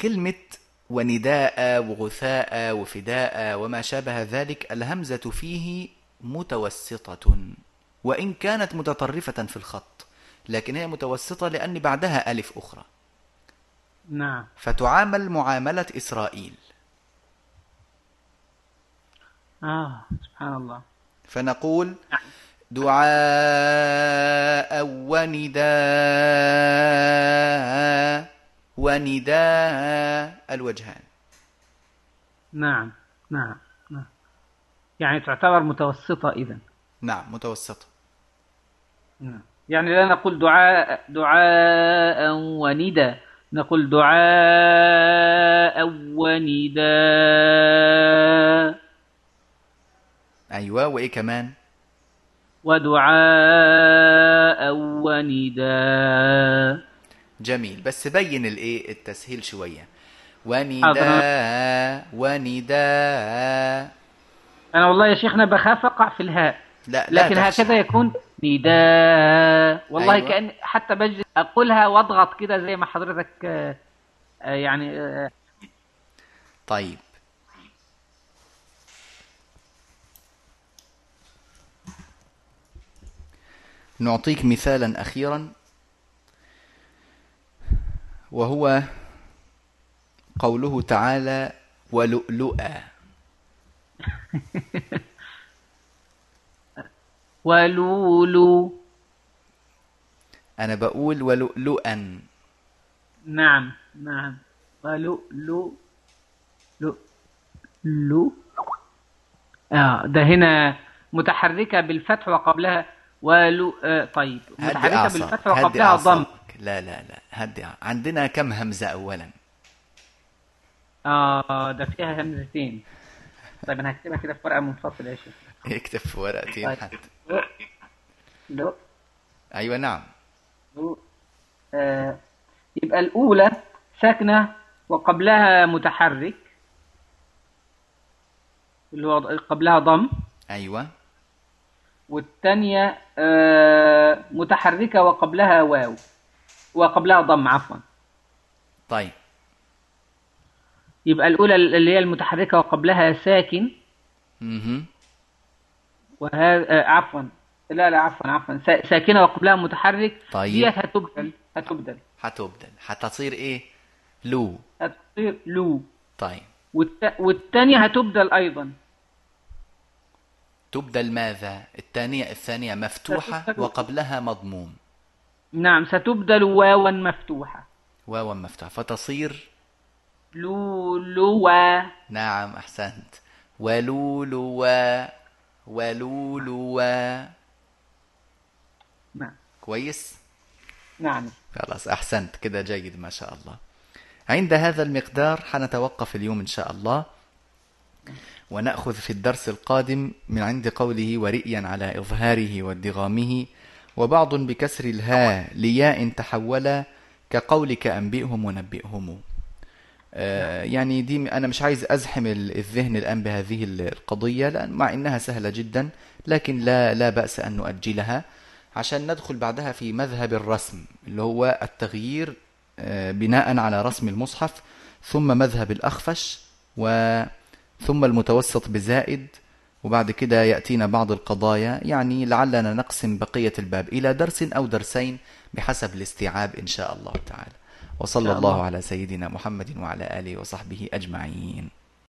كلمة ونداء وغثاء وفداء وما شابه ذلك الهمزة فيه متوسطة وإن كانت متطرفة في الخط لكن هي متوسطة لأن بعدها ألف أخرى. نعم. فتعامل معاملة إسرائيل. آه سبحان الله. فنقول دعاء ونداء ونداء الوجهان. نعم نعم نعم. يعني تعتبر متوسطة إذا نعم متوسطة. نعم. يعني لا نقول دعاء دعاء وندى نقول دعاء ونداء. أيوة وإيه كمان؟ ودعاء ونداء. جميل بس بين الإيه؟ التسهيل شوية. ونداء ونداء. أنا والله يا شيخنا بخاف أقع في الهاء. لا لا لكن تخشى. هكذا يكون؟ نداء. والله أيوة. كأن حتى بجلس أقولها وأضغط كده زي ما حضرتك آه، آه، يعني آه، طيب. نعطيك مثالا أخيرا. وهو قوله تعالى ولؤلؤا. ولولو أنا بقول ولؤلؤا. نعم نعم. ولولو لو لو آه ده هنا متحركة بالفتح وقبلها ولو آه طيب. هدي متحركة أعصابك بالفتح هدي وقبلها ضم. لا لا لا هدي. عندنا كم همزة أولا؟ آه ده فيها همزتين. طيب أنا هكتبها كده في ورقة منفصلة يا شيخ. اكتب في ورقتين طيب. حتى لو. أيوة نعم. لو. آه يبقى الأولى ساكنة وقبلها متحرك. اللي هو قبلها ضم. أيوة. والثانية آه متحركة وقبلها واو. وقبلها ضم عفوا. طيب. يبقى الأولى اللي هي المتحركة وقبلها ساكن. مهم. وهذا آه عفوا. لا لا عفوا عفوا. سا- ساكنة وقبلها متحرك. طيب. ديت هتبدل هتبدل. هتبدل. هتصير إيه؟ لو. هتصير لو. طيب. والثانية هتبدل أيضا. تبدل ماذا؟ الثانية الثانية مفتوحة وقبلها مضموم. نعم ستبدل واوا مفتوحة. واو مفتوحة. فتصير لو لوا. نعم أحسنت. ولولوا ولولوا نعم. كويس؟ نعم. خلاص أحسنت. كده جيد ما شاء الله. عند هذا المقدار حنتوقف اليوم إن شاء الله. ونأخذ في الدرس القادم من عند قوله ورئيا على إظهاره وادغامه وبعض بكسر الهاء لياء تحول كقولك أنبئهم ونبئهم. آه، يعني دي أنا مش عايز أزحم ال- الذهن الآن بهذه ال- القضية لأن مع إنها سهلة جدا لكن لا لا بأس أن نؤجلها عشان ندخل بعدها في مذهب الرسم اللي هو التغيير آه، بناء على رسم المصحف ثم مذهب الأخفش و ثم المتوسط بزائد وبعد كده يأتينا بعض القضايا يعني لعلنا نقسم بقية الباب إلى درس أو درسين بحسب الاستيعاب إن شاء الله تعالى وصلى الله. على سيدنا محمد وعلى آله وصحبه أجمعين